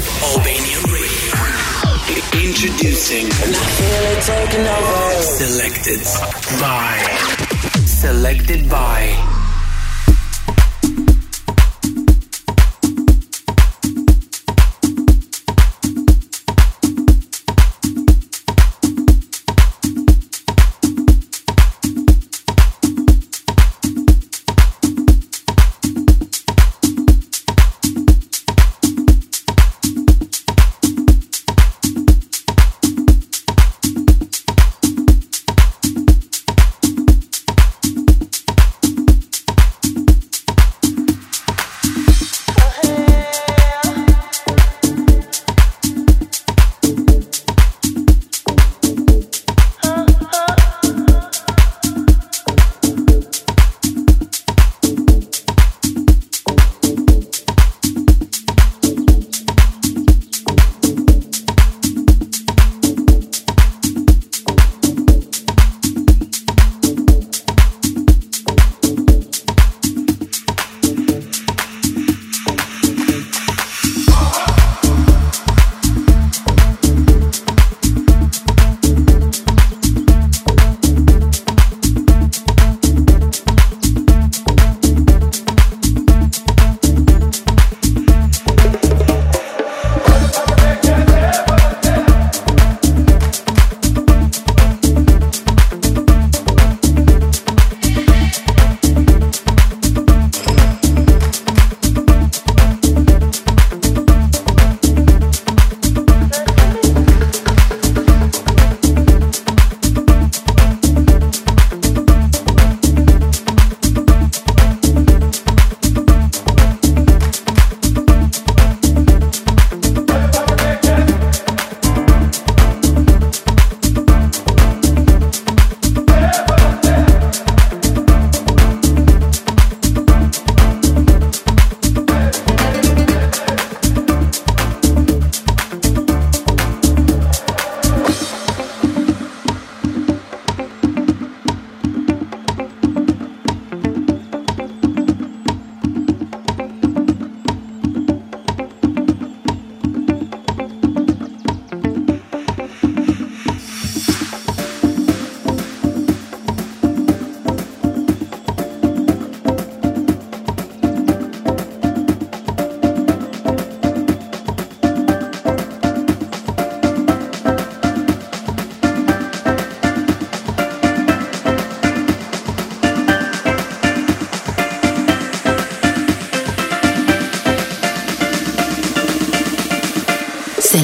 Albanian Radio. Introducing. Selected by. Selected by. Selected by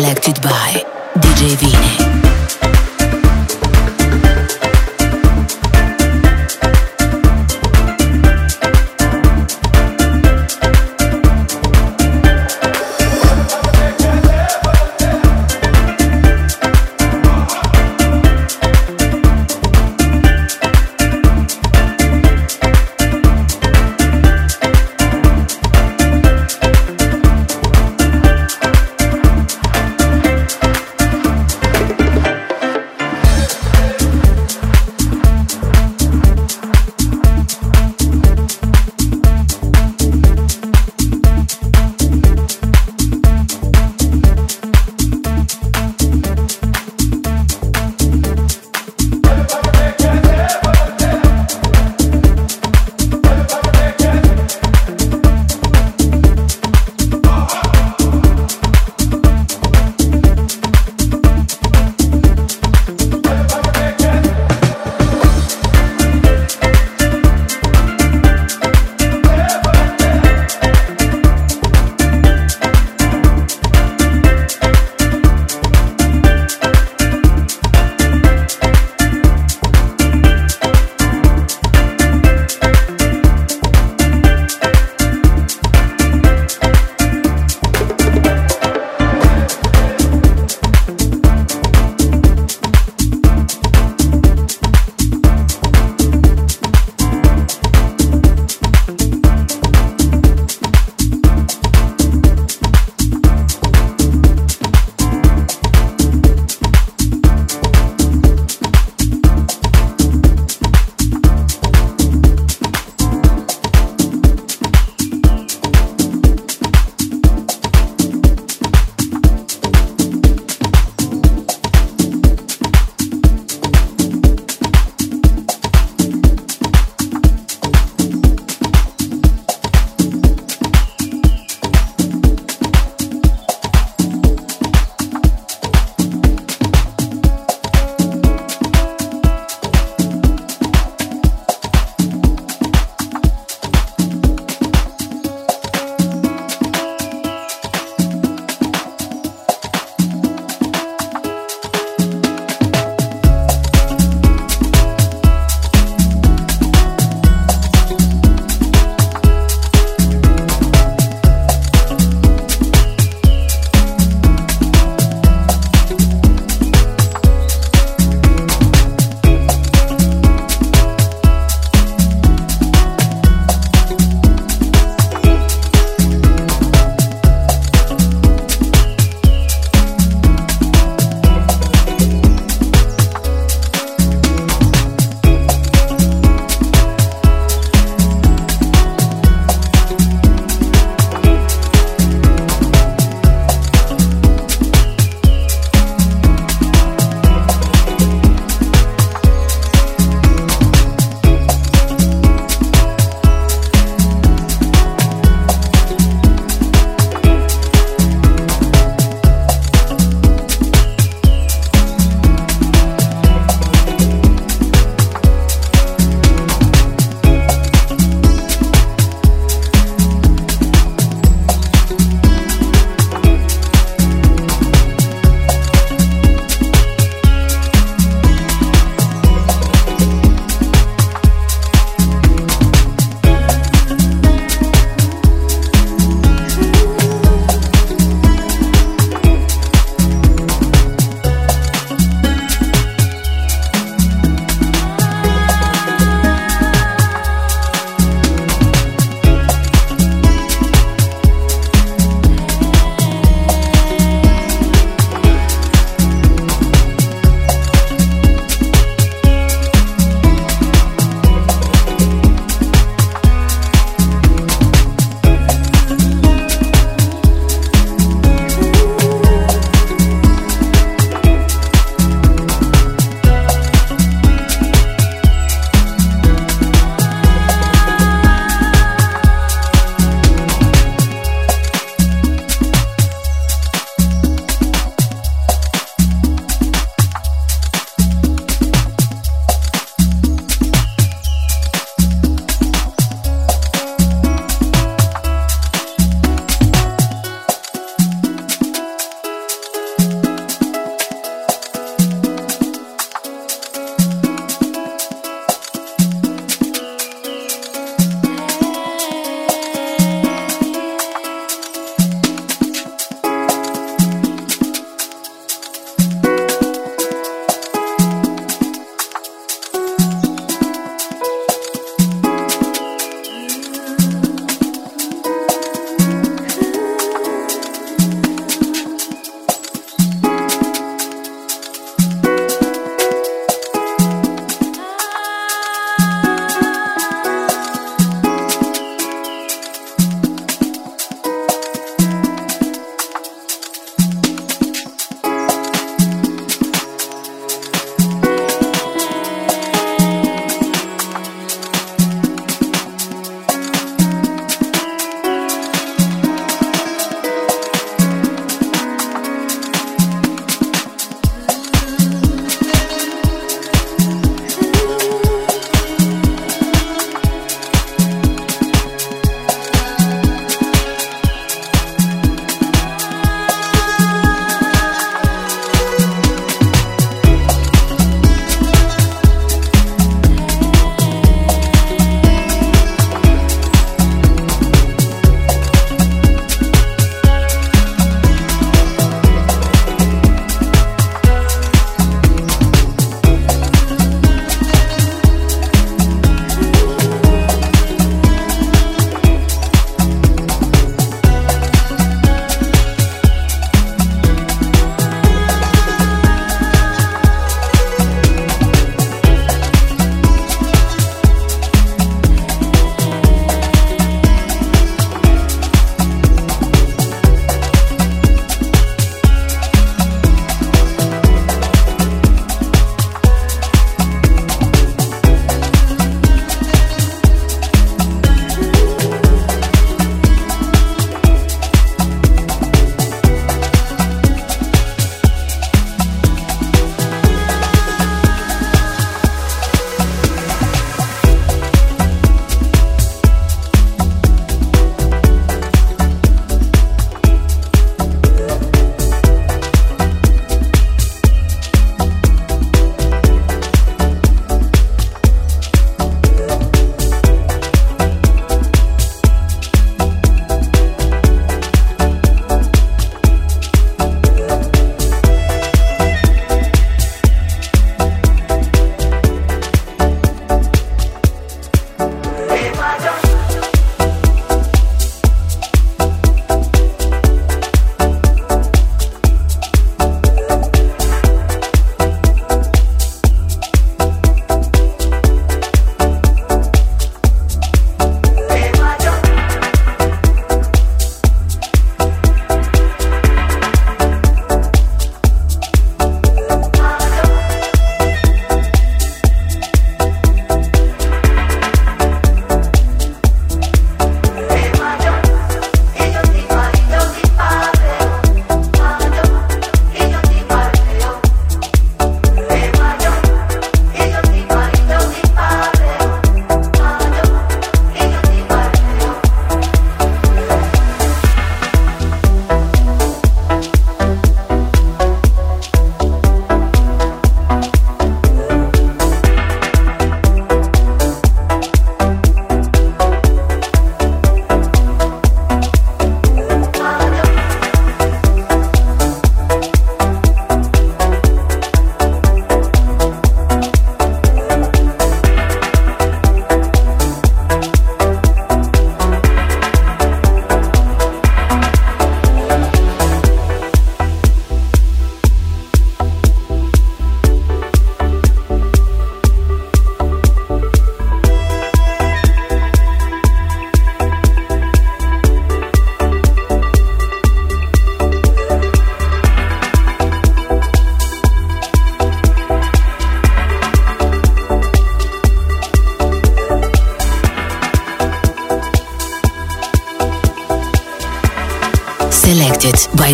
selected by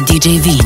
DJ Vini.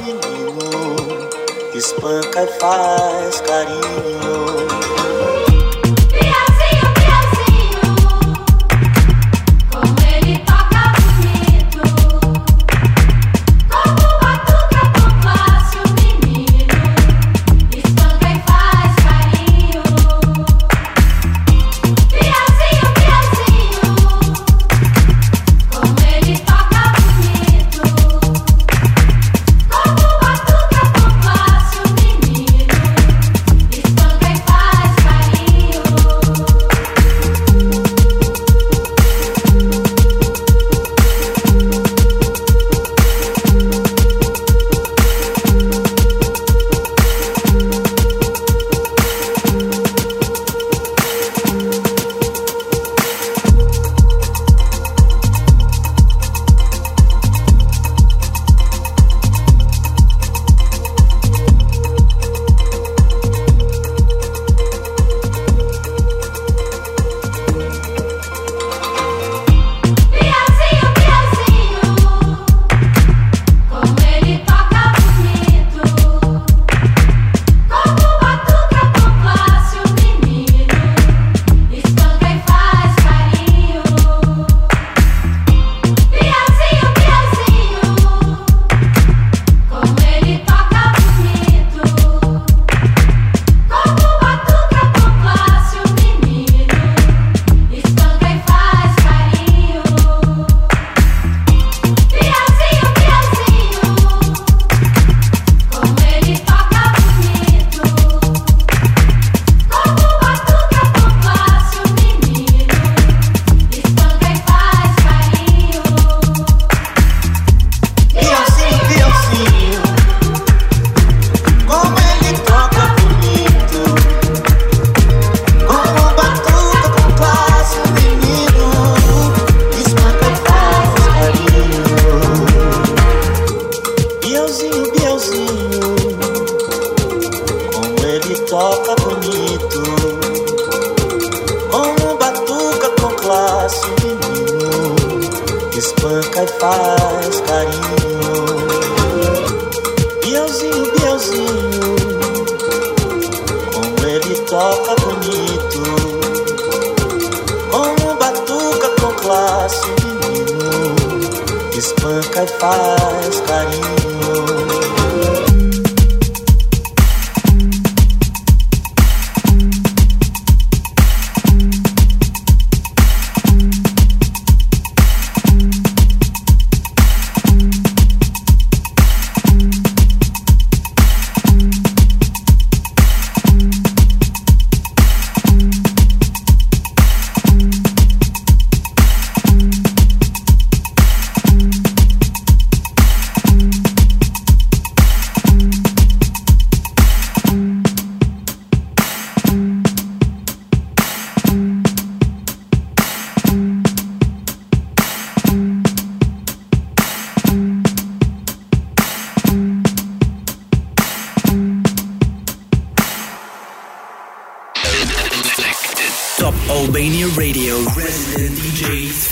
menino, espanca e faz carinho.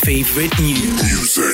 Favorite new music.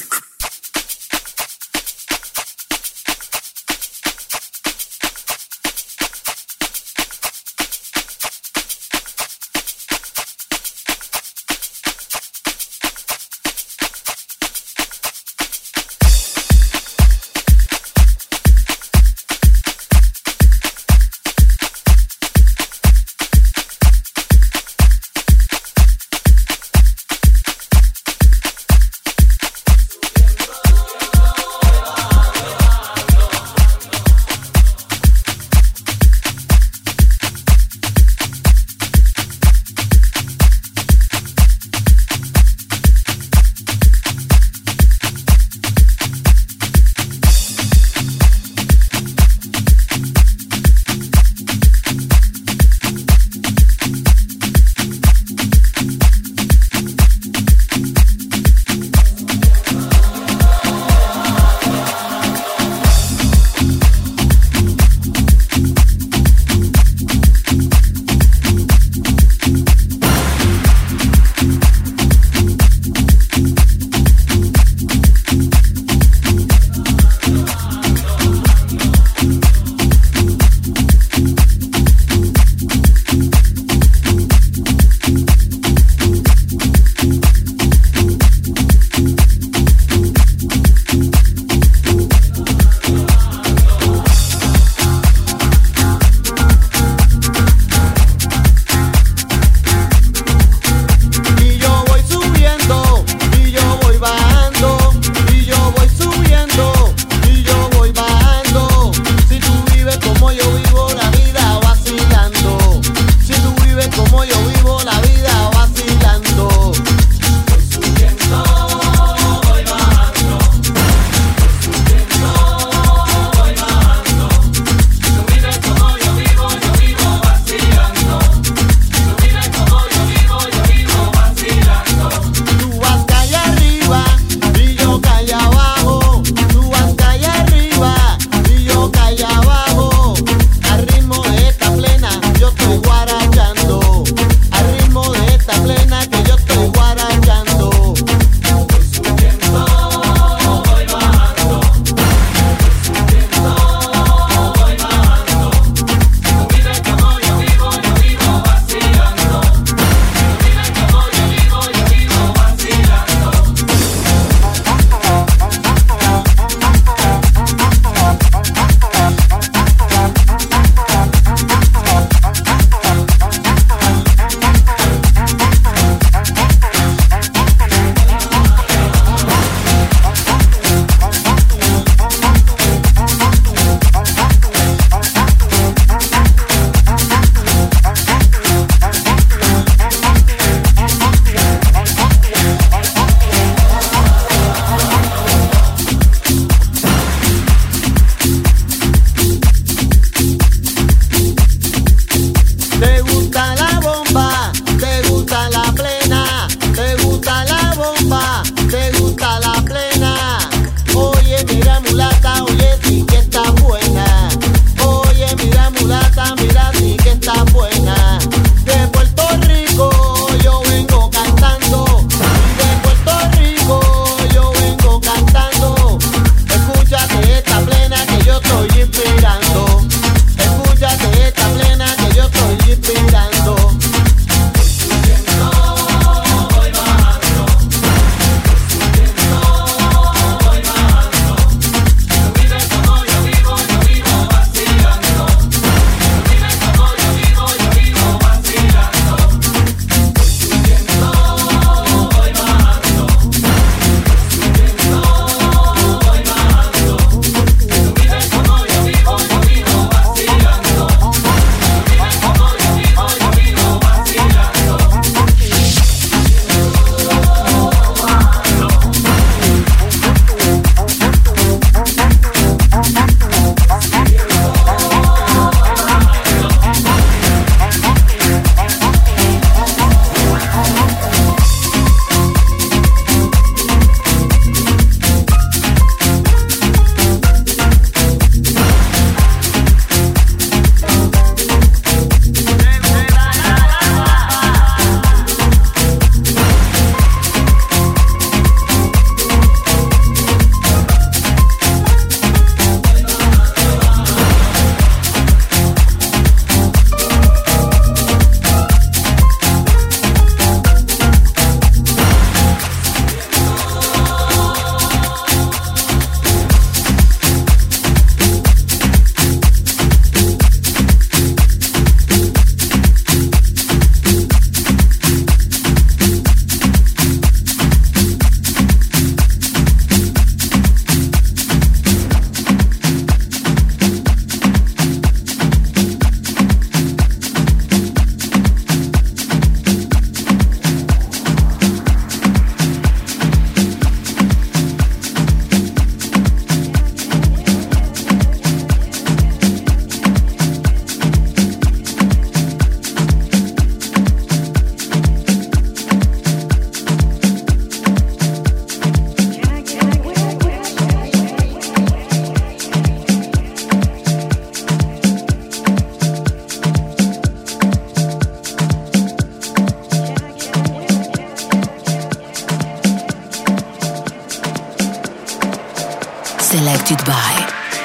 Selected by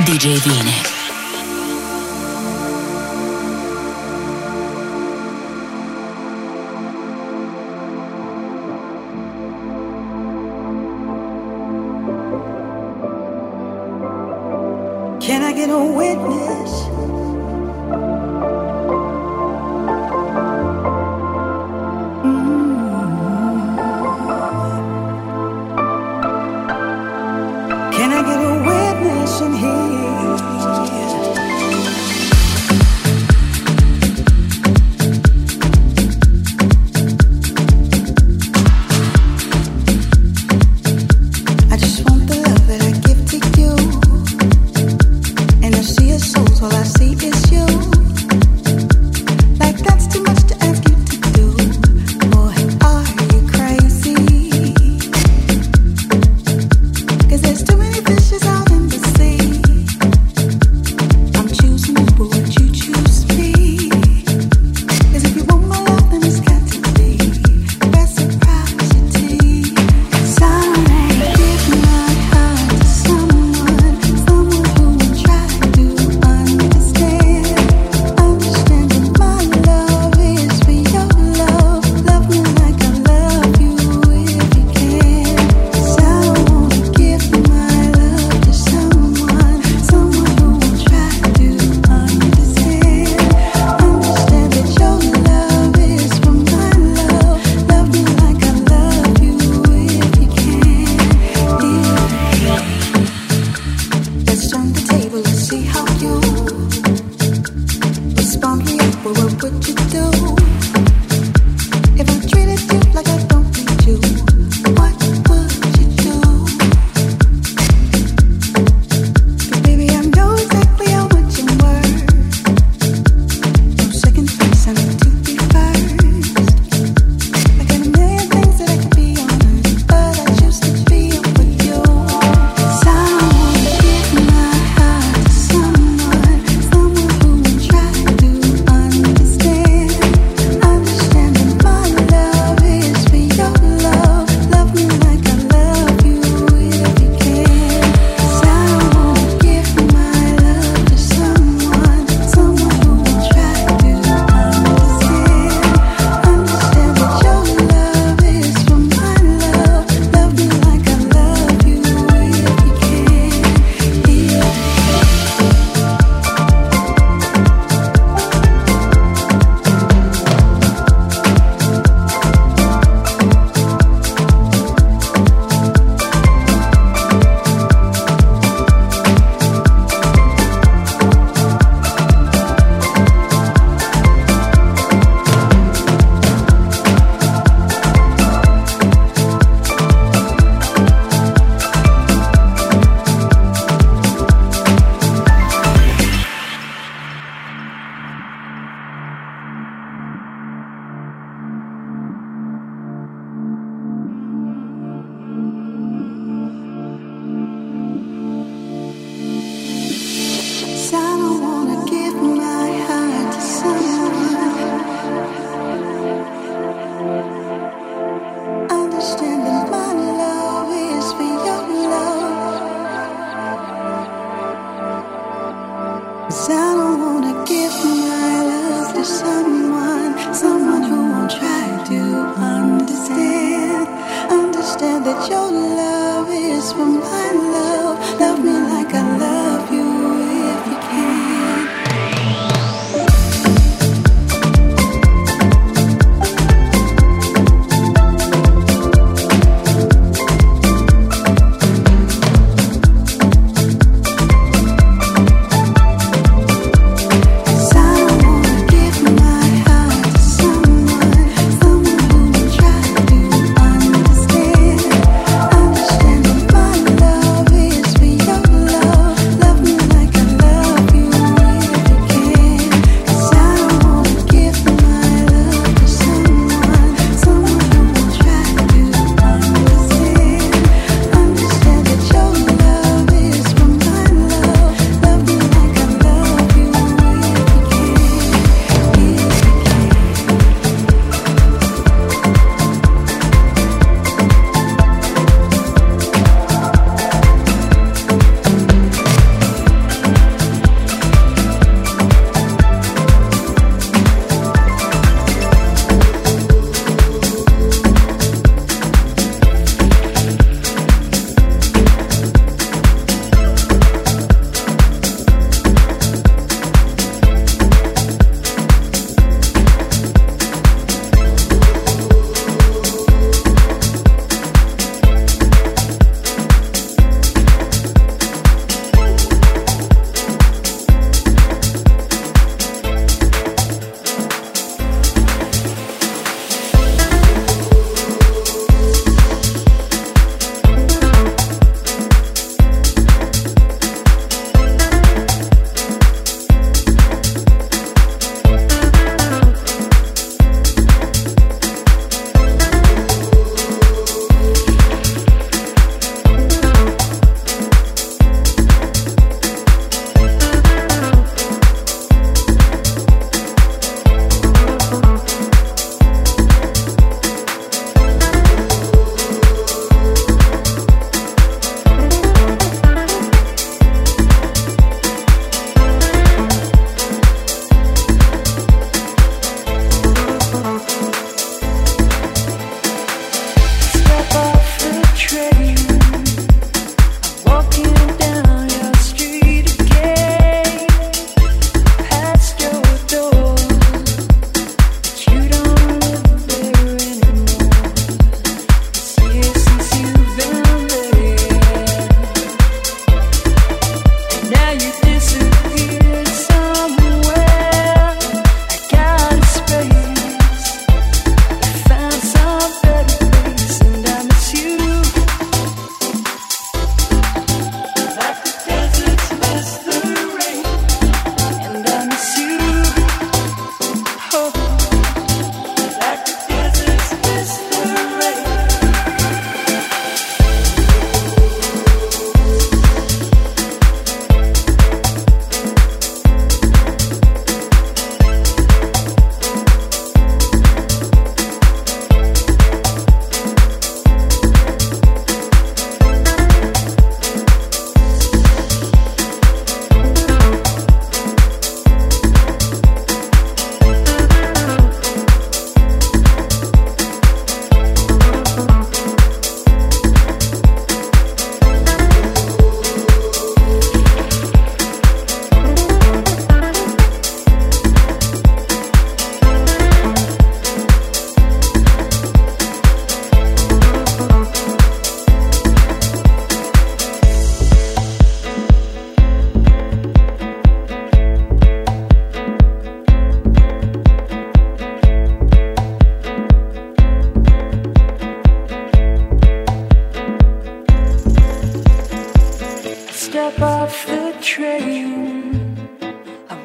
DJ Vine.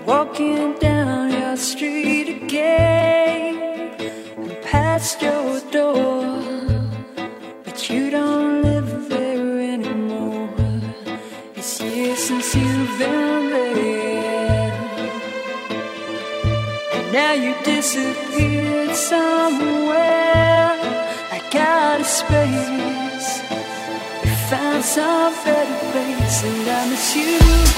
walking down your street again and past your door, but you don't live there anymore. It's years since you've been there, and now you disappeared somewhere. I got a space, you found some better place, and I miss you.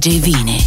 DJ Vini.